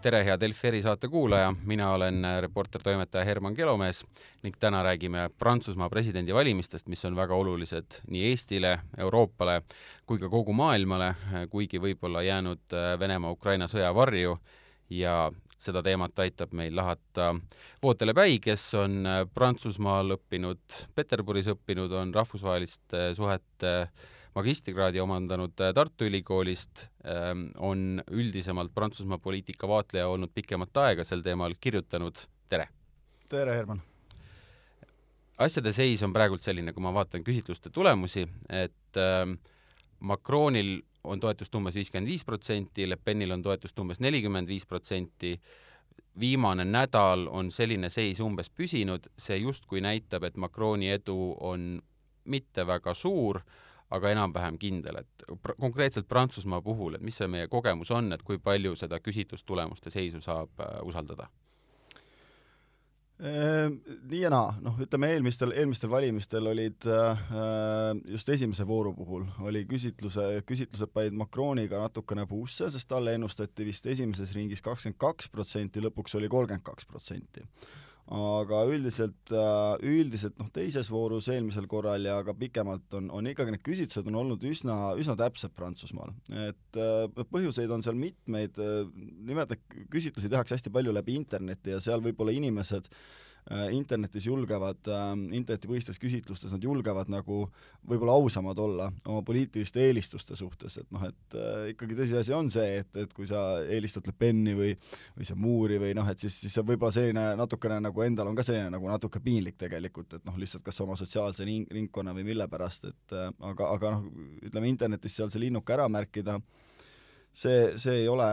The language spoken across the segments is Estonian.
tere, hea Delfi erisaate kuulaja, mina olen reporter-toimetaja Herman Kelomees ning täna räägime Prantsusmaa presidendivalimistest, mis on väga olulised nii Eestile, Euroopale kui ka kogu maailmale, kuigi võib-olla jäänud Venemaa-Ukraina sõja varju ja seda teemat aitab meil lahata Vootele Päi, kes on Prantsusmaal õppinud, Peterburis õppinud, on rahvusvaheliste suhete magistrikraadi omandanud äh, Tartu Ülikoolist, ähm, on üldisemalt Prantsusmaa poliitika vaatleja olnud pikemat aega sel teemal kirjutanud, tere! tere, Herman! asjade seis on praegult selline, kui ma vaatan küsitluste tulemusi, et äh, Macronil on toetust umbes viiskümmend viis protsenti, Le Penil on toetust umbes nelikümmend viis protsenti, viimane nädal on selline seis umbes püsinud, see justkui näitab, et Macroni edu on mitte väga suur, aga enam-vähem kindel, et pr konkreetselt Prantsusmaa puhul, et mis see meie kogemus on, et kui palju seda küsitlustulemuste seisu saab äh, usaldada? Ehm, nii ja naa, noh, ütleme eelmistel, eelmistel valimistel olid äh, just esimese vooru puhul oli küsitluse, küsitlused panid Macroniga natukene puusse, sest talle ennustati vist esimeses ringis kakskümmend kaks protsenti, lõpuks oli kolmkümmend kaks protsenti aga üldiselt, äh, üldiselt noh, teises voorus eelmisel korral ja ka pikemalt on, on ikkagi need küsitlused on olnud üsna, üsna täpsed Prantsusmaal. et äh, põhjuseid on seal mitmeid, äh, nimelt küsitlusi tehakse hästi palju läbi interneti ja seal võib-olla inimesed Äh, internetis julgevad, ähm, internetipõhistes küsitlustes nad julgevad nagu võib-olla ausamad olla oma poliitiliste eelistuste suhtes, et noh, et äh, ikkagi tõsiasi on see, et, et kui sa eelistad Le Peni või, või Moore'i või noh, et siis, siis see võib-olla selline natukene nagu endal on ka selline nagu natuke piinlik tegelikult, et noh, lihtsalt kas oma sotsiaalse ring, ringkonna või mille pärast, et äh, aga, aga noh, ütleme internetis seal see linnuke ära märkida, see, see ei ole,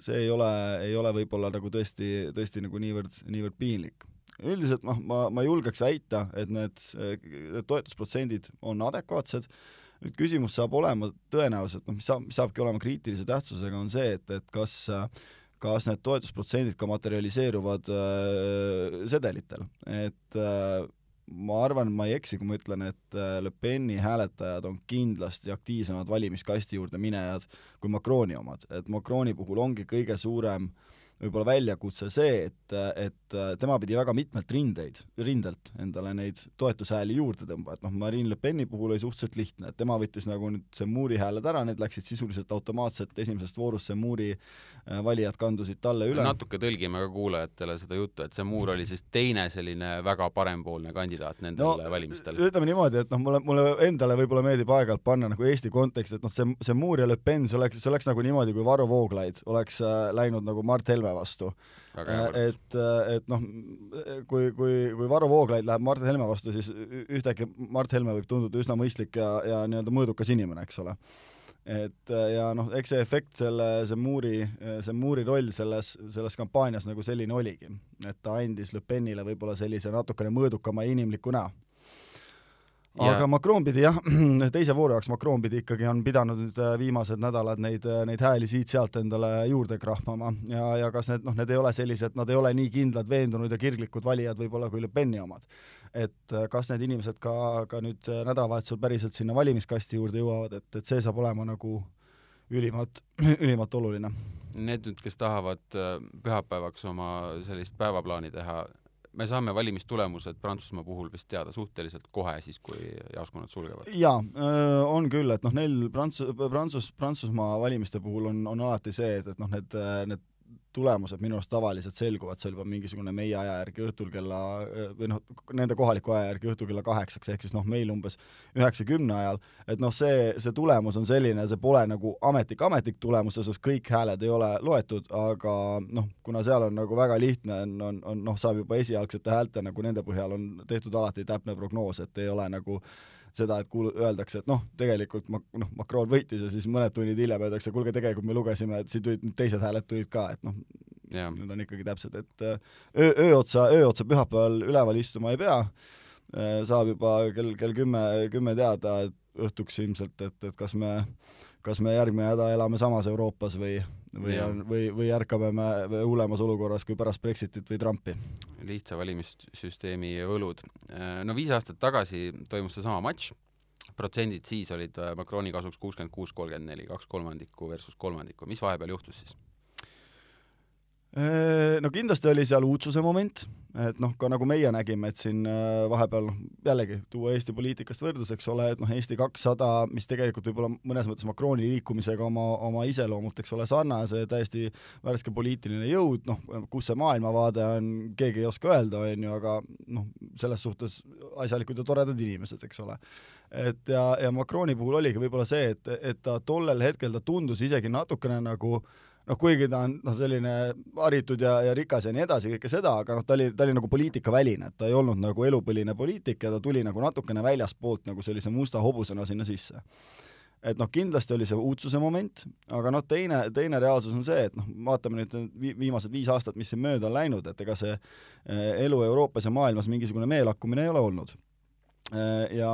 see ei ole, ei ole võib-olla nagu tõesti, tõesti nagu niivõrd, niivõrd piinlik üldiselt noh, ma, ma julgeks väita, et need, need toetusprotsendid on adekvaatsed, nüüd küsimus saab olema tõenäoliselt, noh, mis saab, mis saabki olema kriitilise tähtsusega, on see, et, et kas kas need toetusprotsendid ka materialiseeruvad äh, sedelitel, et äh, ma arvan, ma ei eksi, kui ma ütlen, et äh, Le Peni hääletajad on kindlasti aktiivsemad valimiskasti juurde minejad kui Macroni omad, et Macroni puhul ongi kõige suurem äh, võib-olla väljakutse see, et, et tema pidi väga mitmelt rindeid, rindelt endale neid toetushääli juurde tõmba, et noh, Marine Le Peni puhul oli suhteliselt lihtne, et tema võttis nagu nüüd see Muuri hääled ära, need läksid sisuliselt automaatselt esimesest voorust, see Muuri äh, valijad kandusid talle üle. natuke tõlgime ka kuulajatele seda juttu, et see Muur oli siis teine selline väga parempoolne kandidaat nendel no, valimistel. ütleme niimoodi, et noh, mulle, mulle endale võib-olla meeldib aeg-ajalt panna nagu Eesti konteksti, et noh, see, see Muur ja Le Pen, see oleks, see oleks nagu niimoodi, kui Varro Vooglaid oleks äh, läinud nagu Mart Helme Helme vastu. et, et noh, kui, kui, kui Varro Vooglaid läheb Mart Helme vastu, siis ühtäkki Mart Helme võib tunduda üsna mõistlik ja, ja nii-öelda mõõdukas inimene, eks ole. Et ja noh, eks see efekt, selle, see Muuri, see Muuri roll selles, selles kampaanias nagu selline oligi, et ta andis Le Penile võib-olla sellise natukene mõõdukama ja inimliku näo aga ja. Macron pidi jah, teise vooru jaoks Macron pidi ikkagi, on pidanud nüüd äh, viimased nädalad neid, äh, neid hääli siit-sealt endale juurde krahmama ja, ja kas need, noh, need ei ole sellised, nad ei ole nii kindlad, veendunud ja kirglikud valijad võib-olla kui Le Peni omad. et äh, kas need inimesed ka, ka nüüd nädalavahetusel päriselt sinna valimiskasti juurde jõuavad, et, et see saab olema nagu ülimalt, ülimalt oluline. Need nüüd, kes tahavad pühapäevaks oma sellist päevaplaani teha, me saame valimistulemused Prantsusmaa puhul vist teada suhteliselt kohe, siis kui jaoskonnad sulgevad? jaa, on küll, et noh, neil Prantsus-, Prantsus-, Prantsusmaa valimiste puhul on, on alati see, et, et noh, need, need tulemused minu arust tavaliselt selguvad seal juba mingisugune meie aja järgi õhtul kella või noh, nende kohaliku aja järgi õhtul kella kaheksaks, ehk siis noh, meil umbes üheksa-kümne ajal, et noh, see, see tulemus on selline, see pole nagu ametlik, ametlik tulemus, selles suhtes kõik hääled ei ole loetud, aga noh, kuna seal on nagu väga lihtne, on, on, on noh, saab juba esialgsete häälte nagu nende põhjal on tehtud alati täpne prognoos, et ei ole nagu seda, et kuul-, öeldakse, et noh, tegelikult ma-, noh, Macron võitis ja siis mõned tunnid hiljem öeldakse, kuulge, tegelikult me lugesime, et siin tulid teised hääled tulid ka, et noh, need on ikkagi täpsed, et äh, öö, öö otsa, öö otsa pühapäeval üleval istuma ei pea, äh, saab juba kell, kell kümme, kümme teada, et õhtuks ilmselt, et, et kas me, kas me järgmine häda elame samas Euroopas või, või on, või, või ärkame me hullemas olukorras kui pärast Brexitit või Trumpi. lihtsa valimissüsteemi võlud. no viis aastat tagasi toimus seesama matš, protsendid siis olid äh, Macroni kasuks kuuskümmend kuus, kolmkümmend neli, kaks kolmandikku versus kolmandikku, mis vahepeal juhtus siis? No kindlasti oli seal uudsuse moment, et noh, ka nagu meie nägime, et siin äh, vahepeal noh, jällegi tuua Eesti poliitikast võrdlus, eks ole, et noh, Eesti kakssada, mis tegelikult võib-olla mõnes mõttes Macroni liikumisega oma, oma iseloomult, eks ole, sarnase, täiesti värske poliitiline jõud, noh, kus see maailmavaade on, keegi ei oska öelda, on ju, aga noh, selles suhtes asjalikud ja toredad inimesed, eks ole. Et ja, ja Macroni puhul oligi võib-olla see, et, et ta tollel hetkel ta tundus isegi natukene nagu äh, noh, kuigi ta on noh, selline haritud ja, ja rikas ja nii edasi, kõike seda, aga noh, ta oli, ta oli nagu poliitikaväline, et ta ei olnud nagu elupõline poliitik ja ta tuli nagu natukene väljaspoolt nagu sellise musta hobusena sinna sisse. et noh, kindlasti oli see uudsuse moment, aga noh, teine, teine reaalsus on see, et noh, vaatame nüüd viimased viis aastat, mis siin mööda on läinud, et ega see eh, elu Euroopas ja maailmas mingisugune meelakkumine ei ole olnud ja,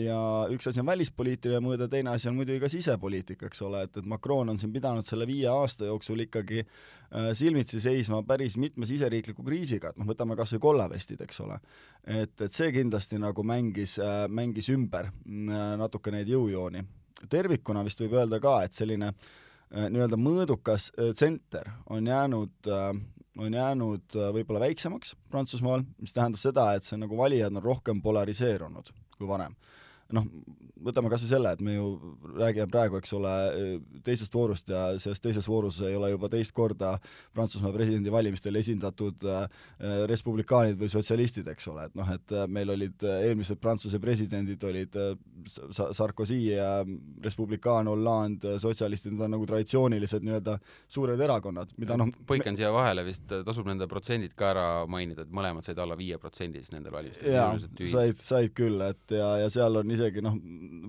ja üks asi on välispoliitiline mõõde, teine asi on muidugi ka sisepoliitika, eks ole, et, et Macron on siin pidanud selle viie aasta jooksul ikkagi äh, silmitsi seisma päris mitme siseriikliku kriisiga, et noh, võtame kas või kollavestid, eks ole. et, et see kindlasti nagu mängis äh,, mängis ümber äh, natuke neid jõujooni. tervikuna vist võib öelda ka, et selline äh, nii-öelda mõõdukas äh, tsenter on jäänud äh, on jäänud äh, võib-olla väiksemaks Prantsusmaal, mis tähendab seda, et see nagu valijad on rohkem polariseerunud kui varem. Noh, võtame kas või selle, et me ju räägime praegu, eks ole, teisest voorust ja selles teises voorus ei ole juba teist korda Prantsusmaa presidendivalimistel esindatud äh, respublikaanid või sotsialistid, eks ole, et noh, et äh, meil olid äh, eelmised Prantsuse presidendid olid Sarkozy ja Respublikaan, Hollande, sotsialistid, need on nagu traditsioonilised nii-öelda suured erakonnad, mida noh põikan siia vahele, vist tasub nende protsendid ka ära mainida, et mõlemad said alla viie protsendi siis nendel valimistel. jaa, said, said küll, et ja, ja seal on isegi noh,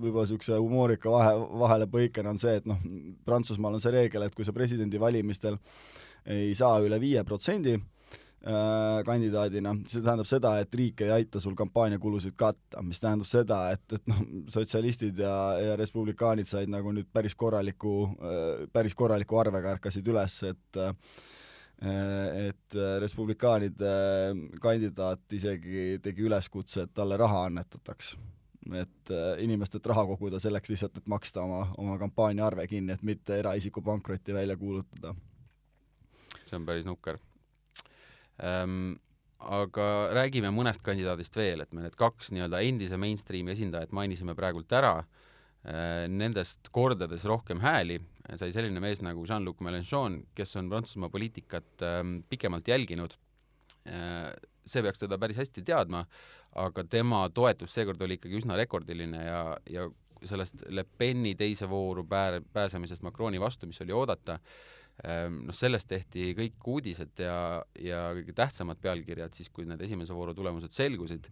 võib-olla niisuguse humoorika vahe, vahelepõikena on see, et noh, Prantsusmaal on see reegel, et kui sa presidendivalimistel ei saa üle viie protsendi äh, kandidaadina, see tähendab seda, et riik ei aita sul kampaaniakulusid katta, mis tähendab seda, et, et noh, sotsialistid ja, ja respublikaanid said nagu nüüd päris korraliku, äh, päris korraliku arvega ärkasid üles, et äh, et respublikaanide kandidaat isegi tegi üleskutse, et talle raha annetataks et äh, inimestelt raha koguda selleks lihtsalt, et maksta oma, oma kampaaniaarve kinni, et mitte eraisiku pankrotti välja kuulutada. see on päris nukker ähm,. aga räägime mõnest kandidaadist veel, et me need kaks nii-öelda endise mainstream'i esindajat mainisime praegult ära äh,, nendest kordades rohkem hääli sai selline mees nagu Jean-Luc Mélenchon, kes on Prantsusmaa poliitikat äh, pikemalt jälginud äh, see peaks teda päris hästi teadma, aga tema toetus seekord oli ikkagi üsna rekordiline ja, ja sellest Le Peni teise vooru pää-, pääsemisest Macroni vastu, mis oli oodata, ehm, noh, sellest tehti kõik uudised ja, ja kõige tähtsamad pealkirjad siis, kui need esimese vooru tulemused selgusid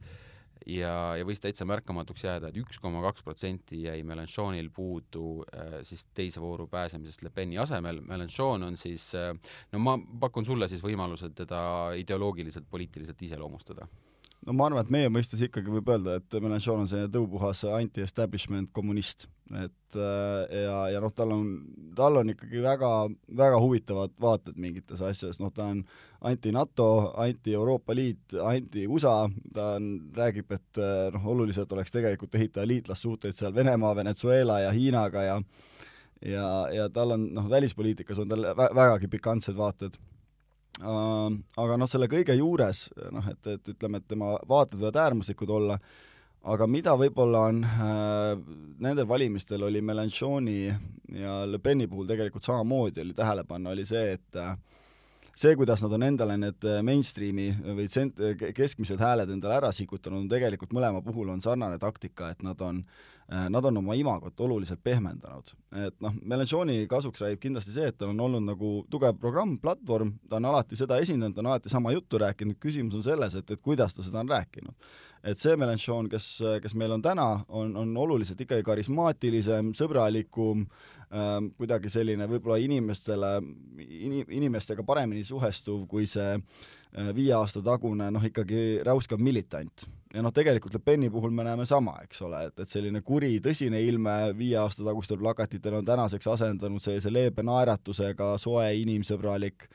ja, ja võis täitsa märkamatuks jääda et, et üks koma kaks protsenti jäi Melanchonil puudu äh, siis teise vooru pääsemisest Le Peni asemel. Melanchon on siis äh,, no ma pakun sulle siis võimaluse teda ideoloogiliselt, poliitiliselt iseloomustada no ma arvan, et meie mõistes ikkagi võib öelda, et Melanchon on selline tõupuhas anti-establishment kommunist, et äh, ja, ja noh, tal on, tal on ikkagi väga, väga huvitavad vaated mingites asjades, noh, ta on anti-NATO, anti-Euroopa Liit, anti-USA, ta on, räägib, et äh, noh, oluliselt oleks tegelikult ehitada liitlassuhteid seal Venemaa, Venezuela ja Hiinaga ja ja, ja tal on, noh, välispoliitikas on tal vägagi pikantsed vaated aga noh, selle kõige juures noh, et, et ütleme, et tema vaated võivad äärmuslikud olla, aga mida võib-olla on äh, nendel valimistel oli Melanchoni ja Le Peni puhul tegelikult samamoodi oli tähele panna, oli see, et äh, see, kuidas nad on endale need mainstream'i või tsent-, keskmised hääled endale ära sikutanud, on tegelikult mõlema puhul on sarnane taktika, et nad on Äh, nad on oma imagot oluliselt pehmendanud. et noh, Melanchoni kasuks räägib kindlasti see, et tal on olnud nagu tugev programm, platvorm, ta on alati seda esindanud, ta on alati sama juttu rääkinud, küsimus on selles, et, et kuidas ta seda on rääkinud. et see Melanchon, kes, kes meil on täna, on, on oluliselt ikkagi karismaatilisem, sõbralikum ähm,, kuidagi selline võib-olla inimestele in,, inimestega paremini suhestuv kui see äh, viie aasta tagune noh, ikkagi räuskav militant ja noh, tegelikult Le Peni puhul me näeme sama, eks ole, et, et selline kuri, tõsine ilme viie aasta tagustel plakatitel on tänaseks asendanud sellise leebe naeratusega, soe, inimsõbralik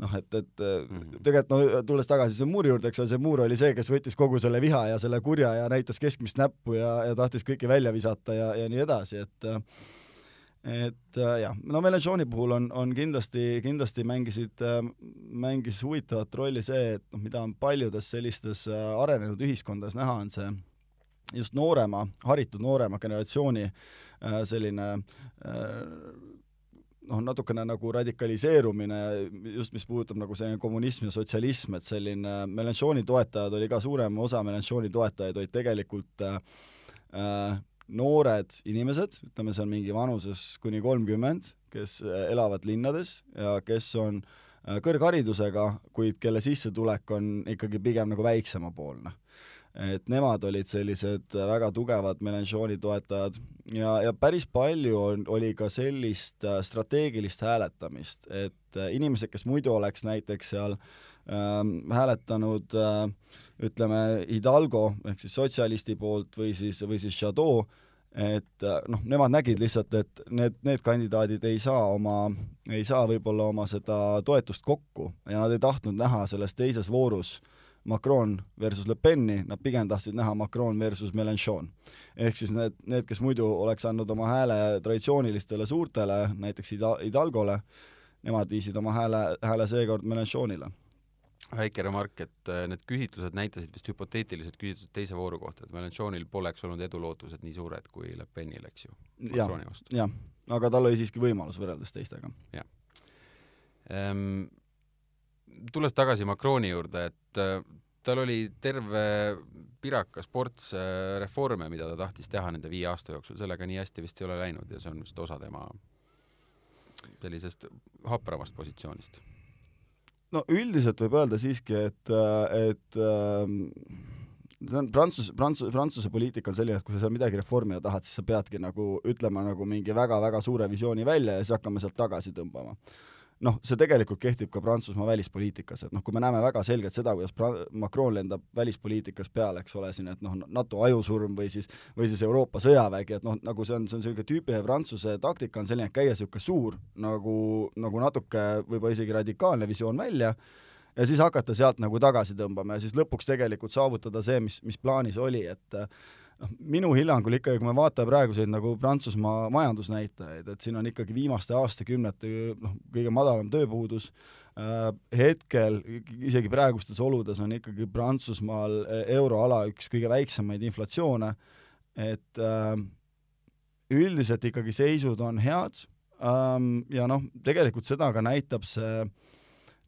noh, et, et mm -hmm. tegelikult no tulles tagasi selle muuri juurde, eks ole, see muur oli see, kes võttis kogu selle viha ja selle kurja ja näitas keskmist näppu ja, ja tahtis kõiki välja visata ja, ja nii edasi, et et äh, jah, no Mélenchoni puhul on, on kindlasti, kindlasti mängisid äh,, mängis huvitavat rolli see, et noh, mida on paljudes sellistes äh, arenenud ühiskondades näha, on see just noorema, haritud noorema generatsiooni äh, selline äh, noh, natukene nagu radikaliseerumine, just mis puudutab nagu selline kommunism ja sotsialism, et selline Mélenchoni toetajad oli ka suurem osa Mélenchoni toetajaid olid tegelikult äh, äh noored inimesed, ütleme seal mingi vanuses kuni kolmkümmend, kes äh, elavad linnades ja kes on äh, kõrgharidusega, kuid kelle sissetulek on ikkagi pigem nagu väiksemapoolne. Et nemad olid sellised väga tugevad Melanchoni toetajad. Ja, ja päris palju on, oli ka sellist äh, strateegilist hääletamist, et inimesed, kes muidu oleks näiteks seal ähm, hääletanud äh, ütleme, Hidalgo ehk siis sotsialisti poolt või siis, või siis Jadot, et äh, noh, nemad nägid lihtsalt, et need, need kandidaadid ei saa oma, ei saa võib-olla oma seda toetust kokku ja nad ei tahtnud näha selles teises voorus Macron versus Le Peni, nad pigem tahtsid näha Macron versus Mélenchon. ehk siis need, need, kes muidu oleks andnud oma hääle traditsioonilistele suurtele, näiteks Ida-, Hidalgole, nemad viisid oma hääle, hääle seekord Mélenchonile väike remark, et äh, need küsitlused näitasid vist hüpoteetilised küsitlused teise vooru kohta, et Melanchonil poleks olnud edulootused nii suured kui Le Penil, eks ju. jah, aga tal oli siiski võimalus võrreldes teistega. jah ehm,. tulles tagasi Macroni juurde, et äh, tal oli terve pirakas ports äh, reforme, mida ta tahtis teha nende viie aasta jooksul, sellega nii hästi vist ei ole läinud ja see on vist osa tema sellisest hapramast positsioonist. No üldiselt võib öelda siiski, et, et ähm, see on Prantsuse, Prantsuse, Prantsuse poliitika on selline, et kui sa seal midagi reformida tahad, siis sa peadki nagu ütlema nagu mingi väga-väga suure visiooni välja ja siis hakkame sealt tagasi tõmbama noh, see tegelikult kehtib ka Prantsusmaa välispoliitikas, et noh, kui me näeme väga selgelt seda, kuidas pra-, Macron lendab välispoliitikas peale, eks ole, siin, et noh, NATO ajusurm või siis, või siis Euroopa sõjavägi, et noh, nagu see on, see on niisugune tüüpiline Prantsuse taktika on selline, et käia niisugune suur nagu, nagu natuke võib-olla isegi radikaalne visioon välja, ja siis hakata sealt nagu tagasi tõmbama ja siis lõpuks tegelikult saavutada see, mis, mis plaanis oli, et noh, minu hinnangul ikkagi, kui me vaatame praeguseid nagu Prantsusmaa majandusnäitajaid, et siin on ikkagi viimaste aastakümnete noh, kõige madalam tööpuudus äh,, hetkel isegi praegustes oludes on ikkagi Prantsusmaal äh, euroala üks kõige väiksemaid inflatsioone, et äh, üldiselt ikkagi seisud on head ähm, ja noh, tegelikult seda ka näitab see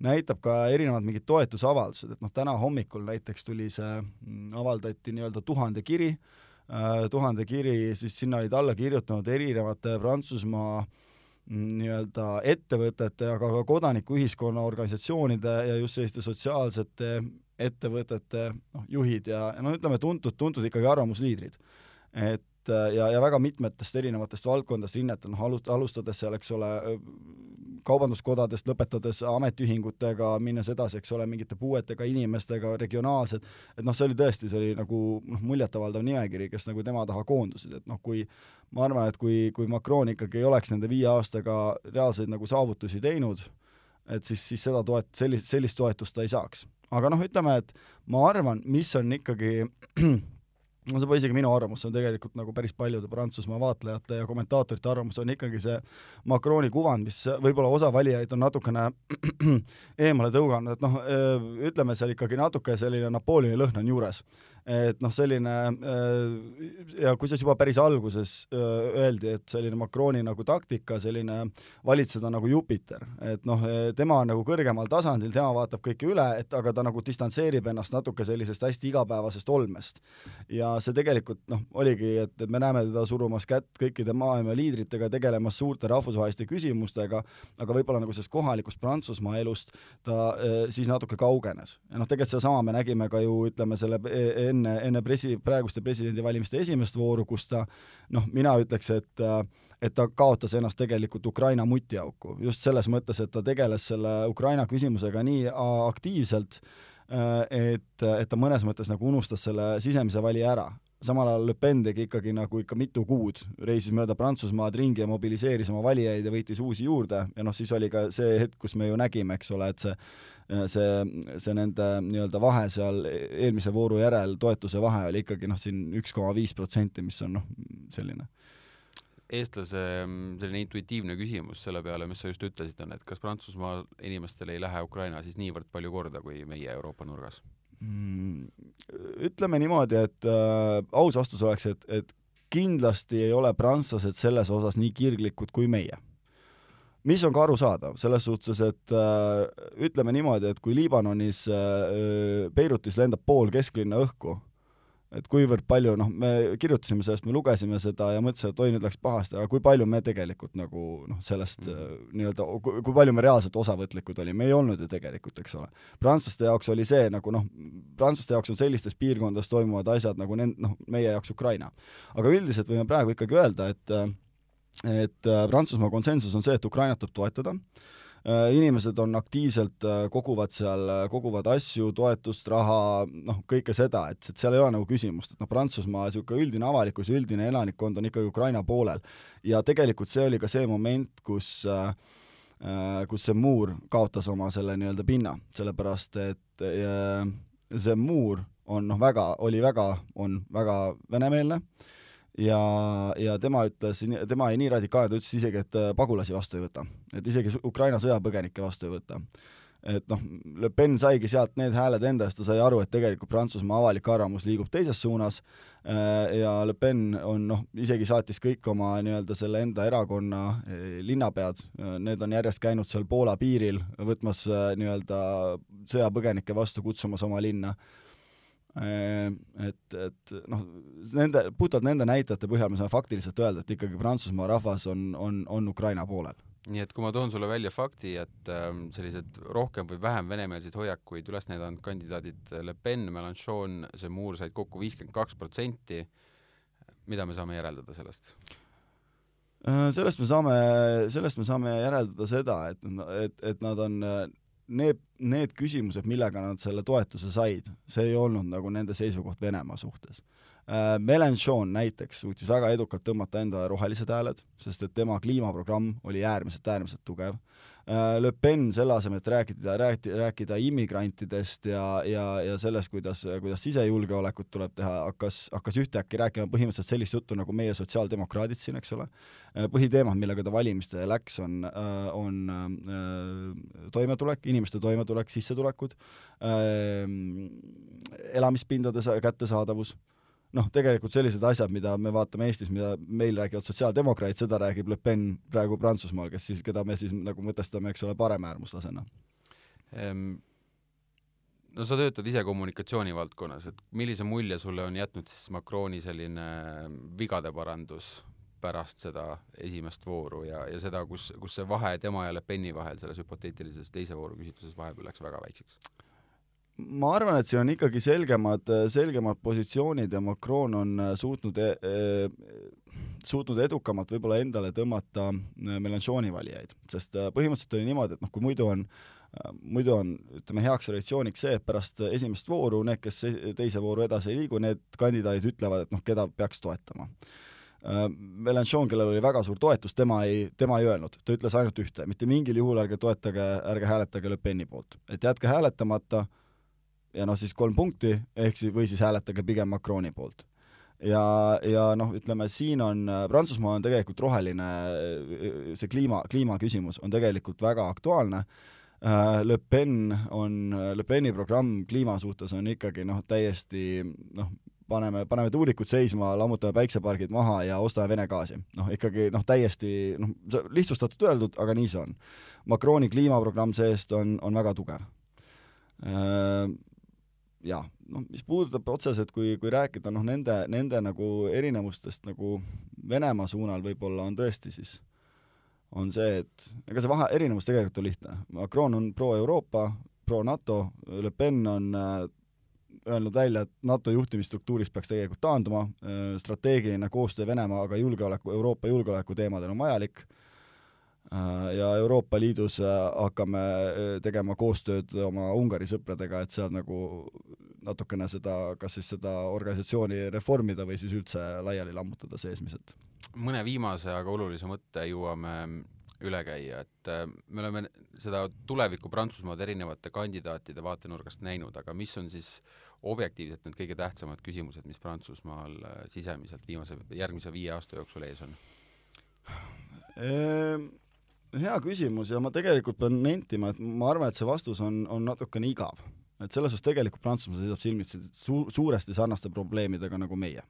näitab ka erinevad mingid toetusavaldused, et noh, täna hommikul näiteks tuli see, mm, avaldati nii-öelda tuhande kiri äh,, tuhande kiri, siis sinna olid alla kirjutanud erinevate Prantsusmaa mm, nii-öelda ettevõtete, aga ka kodanikuühiskonna organisatsioonide ja just selliste sotsiaalsete ettevõtete noh, juhid ja, ja noh, ütleme tuntud, tuntud ikkagi arvamusliidrid. et ja, ja väga mitmetest erinevatest valdkondadest rinnetel, noh alust-, alustades seal, eks ole, kaubanduskodadest, lõpetades ametiühingutega, minnes edasi, eks ole, mingite puuetega inimestega, regionaalsed, et noh, see oli tõesti, see oli nagu noh, muljetavaldav nimekiri, kes nagu tema taha koondusid, et noh, kui ma arvan, et kui, kui Macron ikkagi ei oleks nende viie aastaga reaalseid nagu saavutusi teinud, et siis, siis seda toet-, sellist, sellist toetust ta ei saaks. aga noh, ütleme, et ma arvan, mis on ikkagi no see pole isegi minu arvamus, see on tegelikult nagu päris paljude Prantsusmaa vaatlejate ja kommentaatorite arvamus, on ikkagi see Macroni kuvand, mis võib-olla osa valijaid on natukene eemale tõuganud, et noh, ütleme seal ikkagi natuke selline Napoleoni lõhn on juures et noh, selline äh, ja kusjuures juba päris alguses äh, öeldi, et selline Macroni nagu taktika, selline valitseda nagu Jupiter, et noh, tema on nagu kõrgemal tasandil, tema vaatab kõike üle, et aga ta nagu distantseerib ennast natuke sellisest hästi igapäevasest olmest. ja see tegelikult noh, oligi, et, et me näeme teda surumas kätt kõikide maailma liidritega, tegelemas suurte rahvusvaheliste küsimustega, aga võib-olla nagu sellest kohalikust Prantsusmaa elust ta äh, siis natuke kaugenes. ja noh, tegelikult sedasama me nägime ka ju ütleme selle enne enne, enne presi-, praeguste presidendivalimiste esimest vooru, kus ta noh, mina ütleks, et et ta kaotas ennast tegelikult Ukraina mutiauku, just selles mõttes, et ta tegeles selle Ukraina küsimusega nii aktiivselt, et, et ta mõnes mõttes nagu unustas selle sisemise valija ära samal ajal Le Pen tegi ikkagi nagu ikka mitu kuud, reisis mööda Prantsusmaad ringi ja mobiliseeris oma valijaid ja võitis uusi juurde ja noh, siis oli ka see hetk, kus me ju nägime, eks ole, et see see, see nende nii-öelda vahe seal eelmise vooru järel, toetuse vahe oli ikkagi noh, siin üks koma viis protsenti, mis on noh, selline eestlase mm, selline intuitiivne küsimus selle peale, mis sa just ütlesid, on, et kas Prantsusmaa inimestele ei lähe Ukraina siis niivõrd palju korda kui meie Euroopa nurgas? Ütleme niimoodi, et äh, aus vastus oleks, et, et kindlasti ei ole prantslased selles osas nii kirglikud kui meie. Mis on ka arusaadav, selles suhtes, et äh, ütleme niimoodi, et kui Liibanonis äh, Beirutis lendab pool kesklinna õhku, et kuivõrd palju, noh, me kirjutasime sellest, me lugesime seda ja mõtlesime, et oi, nüüd läks pahasti, aga kui palju me tegelikult nagu noh, sellest mm nii-öelda, kui palju me reaalselt osavõtlikud olime, ei olnud ju tegelikult, eks ole. prantslaste jaoks oli see nagu noh, prantslaste jaoks on sellistes piirkondades toimuvad asjad nagu nend-, noh, meie jaoks Ukraina. aga üldiselt võime praegu ikkagi öelda, et et Prantsusmaa konsensus on see, et Ukrainat tuleb toetada Äh, inimesed on aktiivselt, äh, koguvad seal, äh, koguvad asju, toetust, raha, noh, kõike seda, et, et seal ei ole nagu küsimust, et noh, Prantsusmaa niisugune üldine avalikkus, üldine elanikkond on ikkagi Ukraina poolel. ja tegelikult see oli ka see moment, kus äh, kus see muur kaotas oma selle nii-öelda pinna, sellepärast et äh, see muur on noh, väga, oli väga, on väga venemeelne äh, ja, ja tema ütles, tema oli nii radikaalne, ta ütles isegi, et äh, pagulasi vastu ei võta. et isegi Ukraina sõjapõgenikke vastu ei võta. et noh, Le Pen saigi sealt need hääled enda eest, ta sai aru, et tegelikult Prantsusmaa avalik arvamus liigub teises suunas äh, ja Le Pen on noh, isegi saatis kõik oma nii-öelda selle enda erakonna äh, linnapead, need on järjest käinud seal Poola piiril võtmas nii-öelda sõjapõgenikke vastu, kutsumas oma linna et, et noh, nende, puhtalt nende näitajate põhjal me saame faktiliselt öelda, et ikkagi Prantsusmaa rahvas on, on, on Ukraina poolel. nii et kui ma toon sulle välja fakti, et äh, sellised rohkem või vähem venemeelseid hoiakuid üles näidanud kandidaadid Le Pen, Mélenchon, Zemmour said kokku viiskümmend kaks protsenti, mida me saame järeldada sellest? Äh, sellest me saame, sellest me saame järeldada seda, et, et, et nad on need, need küsimused, millega nad selle toetuse said, see ei olnud nagu nende seisukoht Venemaa suhtes äh,. Mélenchon näiteks suutis väga edukalt tõmmata endale rohelised hääled, sest et tema kliimaprogramm oli äärmiselt, äärmiselt tugev Äh, Le Pen selle asemel, et rääkida, rääkida, rääkida immigrantidest ja, ja, ja sellest, kuidas, kuidas sisejulgeolekut tuleb teha, hakkas, hakkas ühtäkki rääkima põhimõtteliselt sellist juttu nagu meie sotsiaaldemokraadid siin, eks ole. Äh, põhiteemad, millega ta valimistele läks, on, äh, on toimetulek, inimeste toimetulek, sissetulekud, elamispindade kättesaadavus noh, tegelikult sellised asjad, mida me vaatame Eestis, mida meil räägivad sotsiaaldemokraadid, seda räägib Le Pen praegu Prantsusmaal, kes siis, keda me siis nagu mõtestame, eks ole, paremäärmuslasena ehm,. no sa töötad ise kommunikatsiooni valdkonnas, et millise mulje sulle on jätnud siis Macroni selline vigade parandus pärast seda esimest vooru ja, ja seda, kus, kus see vahe tema ja Le Peni vahel selles hüpoteetilises teise vooru küsitluses vahepeal läks väga väikseks? Ma arvan, et siin on ikkagi selgemad, selgemad positsioonid ja Macron on äh, suutnud e, e, suutnud edukamalt võib-olla endale tõmmata äh, Melanchoni valijaid, sest põhimõtteliselt oli niimoodi, et noh, kui muidu on muidu on, ütleme, heaks traditsiooniks see, et pärast esimest vooru need, kes teise vooru edasi ei liigu, need kandidaadid ütlevad, et noh, keda peaks toetama. Melanchon, kellel oli väga suur toetus, tema ei, tema ei öelnud, ta ütles ainult ühte, mitte mingil juhul ärge toetage, ärge hääletage Le Peni poolt, et jätke hääletamata ja noh, siis kolm punkti, ehk siis, või siis hääletage pigem Macroni poolt. ja, ja noh, ütleme siin on, Prantsusmaa on tegelikult roheline, see kliima, kliimaküsimus on tegelikult väga aktuaalne, äh, Le Pen on, Le Peni programm kliima suhtes on ikkagi noh, täiesti noh, paneme, paneme tuulikud seisma, lammutame päiksepargid maha ja ostame Vene gaasi. noh, ikkagi noh, täiesti noh, lihtsustatult öeldud, aga nii see on. Macroni kliimaprogramm see-eest on, on väga tugev äh, jah, noh, mis puudutab otseselt, kui, kui rääkida noh, nende, nende nagu erinevustest nagu Venemaa suunal võib-olla on tõesti siis, on see, et ega see vahe, erinevus tegelikult on lihtne. Macron on pro-Euroopa, pro-NATO, Le Pen on äh, öelnud välja, et NATO juhtimisstruktuurist peaks tegelikult taanduma, äh, strateegiline koostöö Venemaaga julgeoleku, Euroopa julgeoleku teemadel on vajalik ja Euroopa Liidus äh, hakkame äh, tegema koostööd oma Ungari sõpradega, et seal nagu natukene seda, kas siis seda organisatsiooni reformida või siis üldse laiali lammutada seesmiselt. mõne viimase, aga olulise mõtte jõuame üle käia, et me oleme seda tuleviku Prantsusmaad erinevate kandidaatide vaatenurgast näinud, aga mis on siis objektiivselt need kõige tähtsamad küsimused, mis Prantsusmaal sisemiselt viimase, järgmise viie aasta jooksul ees on? Hea küsimus ja ma tegelikult pean nentima, et ma arvan, et see vastus on, on natukene igav. et selles suhtes tegelikult Prantsusmaa seisab silmitsi su-, suuresti sarnaste probleemidega nagu meie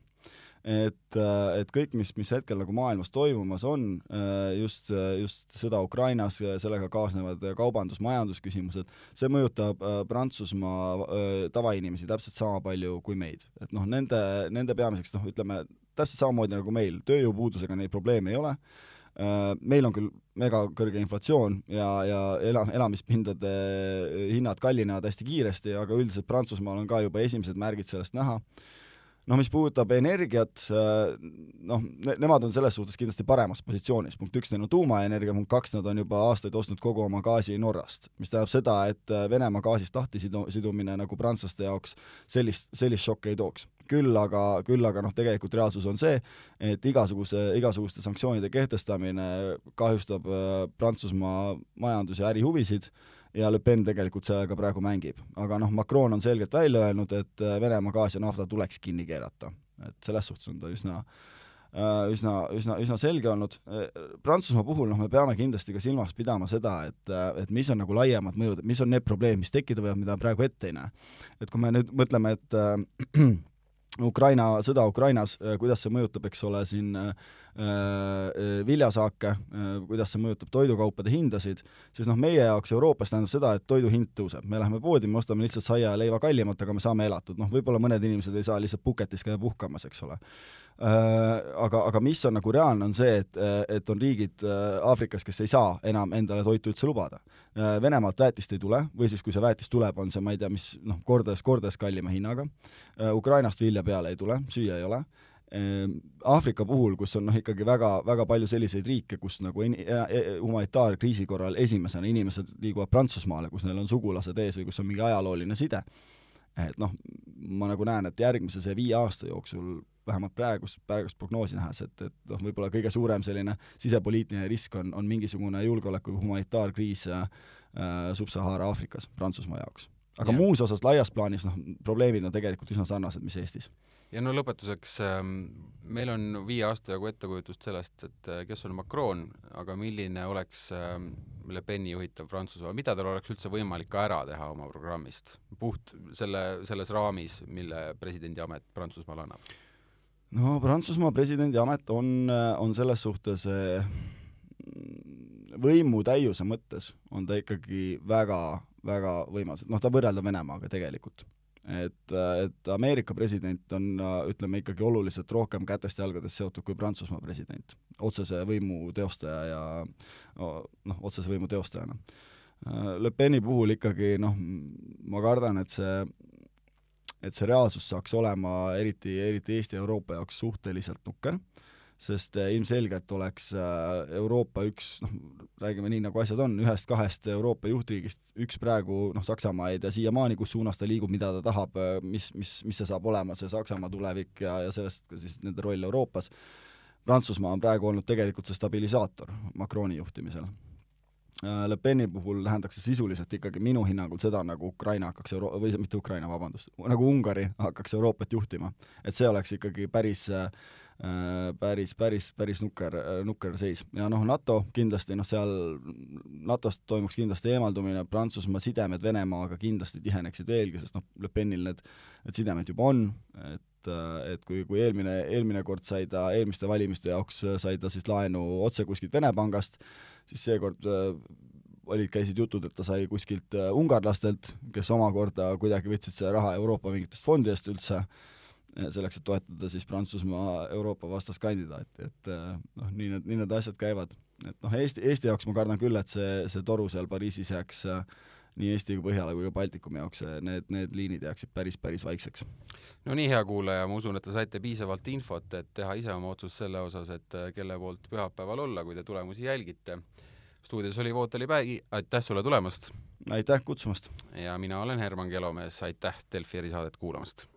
et, äh, et kõik, mis, mis hetkel nagu maailmas toimumas on, äh, just, just sõda Ukrainas, sellega kaasnevad kaubandus, majandusküsimused, see mõjutab äh, Prantsusmaa tavainimesi täpselt sama palju kui meid. et noh, nende, nende peamiseks noh, ütleme täpselt samamoodi nagu meil, tööjõupuudusega neil probleeme ei ole, meil on küll mega kõrge inflatsioon ja, ja ela-, elamispindade hinnad kallinevad hästi kiiresti, aga üldiselt Prantsusmaal on ka juba esimesed märgid sellest näha. Noh, mis puudutab energiat, äh, noh ne,, nemad on selles suhtes kindlasti paremas positsioonis, punkt üks, neil on tuumaenergia, punkt kaks, nad on juba aastaid ostnud kogu oma gaasi Norrast, mis tähendab seda, et äh, Venemaa gaasist lahti sidu-, sidumine nagu prantslaste jaoks sellist, sellist šokki ei tooks. Küll aga, küll aga noh, tegelikult reaalsus on see, et igasuguse, igasuguste sanktsioonide kehtestamine kahjustab äh, Prantsusmaa majandus- ja ärihuvisid ja Le Pen tegelikult sellega praegu mängib. aga noh, Macron on selgelt välja öelnud, et äh, Venemaa gaas ja nafta tuleks kinni keerata. et selles suhtes on ta üsna äh, üsna, üsna, üsna selge olnud. Prantsusmaa puhul noh, me peame kindlasti ka silmas pidama seda, et, et mis on nagu laiemad mõjud, mis on need probleemid, mis tekkida võivad, mida praegu ette ei näe. et kui me nüüd mõtleme, et äh, Ukraina, sõda Ukrainas, kuidas see mõjutab, eks ole, siin äh, Äh, viljasaake, äh, kuidas see mõjutab toidukaupade hindasid, siis noh, meie jaoks Euroopas tähendab seda, et toidu hind tõuseb. me läheme poodi, me ostame lihtsalt saia ja leiva kallimalt, aga me saame elatud, noh, võib-olla mõned inimesed ei saa lihtsalt puketis käia puhkamas, eks ole. Äh, aga, aga mis on nagu reaalne, on see, et, et on riigid Aafrikas, kes ei saa enam endale toitu üldse lubada. Venemaalt väetist ei tule või siis, kui see väetis tuleb, on see, ma ei tea, mis noh, kordades, kordades kallima hinnaga. Ukrainast vilja peale ei tule, süüa ei ole Aafrika puhul, kus on noh, ikkagi väga, väga palju selliseid riike, kus nagu in, humanitaarkriisi korral esimesena inimesed liiguvad Prantsusmaale, kus neil on sugulased ees või kus on mingi ajalooline side, et noh, ma nagu näen, et järgmise see viie aasta jooksul vähemalt praegust, praegust prognoosi nähes, et, et noh, võib-olla kõige suurem selline sisepoliitiline risk on, on mingisugune julgeoleku humanitaarkriis äh, Sub-Sahara Aafrikas Prantsusmaa jaoks. aga ja. muus osas laias plaanis noh, probleemid on tegelikult üsna sarnased, mis Eestis ja no lõpetuseks, ähm, meil on viie aasta jagu ettekujutust sellest, et äh, kes on Macron, aga milline oleks ähm, Le Peni juhitav Prantsusmaa, mida tal oleks üldse võimalik ka ära teha oma programmist, puht selle, selles raamis, mille presidendi amet Prantsusmaale annab? no Prantsusmaa presidendi amet on, äh, on selles suhtes äh, võimu täiuse mõttes on ta ikkagi väga, väga võimas, noh, ta võrreldav Venemaaga tegelikult et, et Ameerika president on, ütleme ikkagi oluliselt rohkem kätest-jalgadest seotud kui Prantsusmaa president, otsese võimu teostaja ja noh, otsese võimu teostajana. Le Peni puhul ikkagi noh, ma kardan, et see, et see reaalsus saaks olema eriti, eriti Eesti ja Euroopa jaoks suhteliselt nukker sest äh, ilmselgelt oleks äh, Euroopa üks, noh, räägime nii, nagu asjad on, ühest-kahest Euroopa juhtriigist üks praegu, noh, Saksamaa ei tea siiamaani, kus suunas ta liigub, mida ta tahab, äh, mis, mis, mis see saab olema, see Saksamaa tulevik ja, ja sellest siis nende roll Euroopas. Prantsusmaa on praegu olnud tegelikult see stabilisaator Macroni juhtimisel Le Peni puhul tähendaks see sisuliselt ikkagi minu hinnangul seda, nagu Ukraina hakkaks Euro-, või mitte Ukraina, vabandust, nagu Ungari hakkaks Euroopat juhtima. et see oleks ikkagi päris Äh, päris, päris, päris nukker, nukker seis. ja noh, NATO kindlasti, noh seal NATO-st toimuks kindlasti eemaldumine, Prantsusmaa sidemed Venemaaga kindlasti tiheneksid veelgi, sest noh, Le Penil need, need sidemed juba on, et et kui, kui eelmine, eelmine kord sai ta, eelmiste valimiste jaoks sai ta siis laenu otse kuskilt Vene pangast, siis seekord äh, olid, käisid jutud, et ta sai kuskilt äh, ungarlastelt, kes omakorda kuidagi võtsid selle raha Euroopa mingitest fondidest üldse äh,, selleks, et toetada siis Prantsusmaa Euroopa vastast kandidaati, et eh, noh, nii need, nii need asjad käivad. et noh, Eesti, Eesti jaoks ma kardan küll, et see, see toru seal Pariisis jääks eh, nii Eesti kui Põhjala kui ka Baltikumi jaoks, eh, need, need liinid jääksid päris, päris vaikseks. no nii, hea kuulaja, ma usun, et te saite piisavalt infot, et teha ise oma otsus selle osas, et kelle poolt pühapäeval olla, kui te tulemusi jälgite. stuudios oli Vootali Päi, aitäh sulle tulemast! aitäh kutsumast! ja mina olen Herman Kelomees, aitäh Delfi erisaadet kuulamast!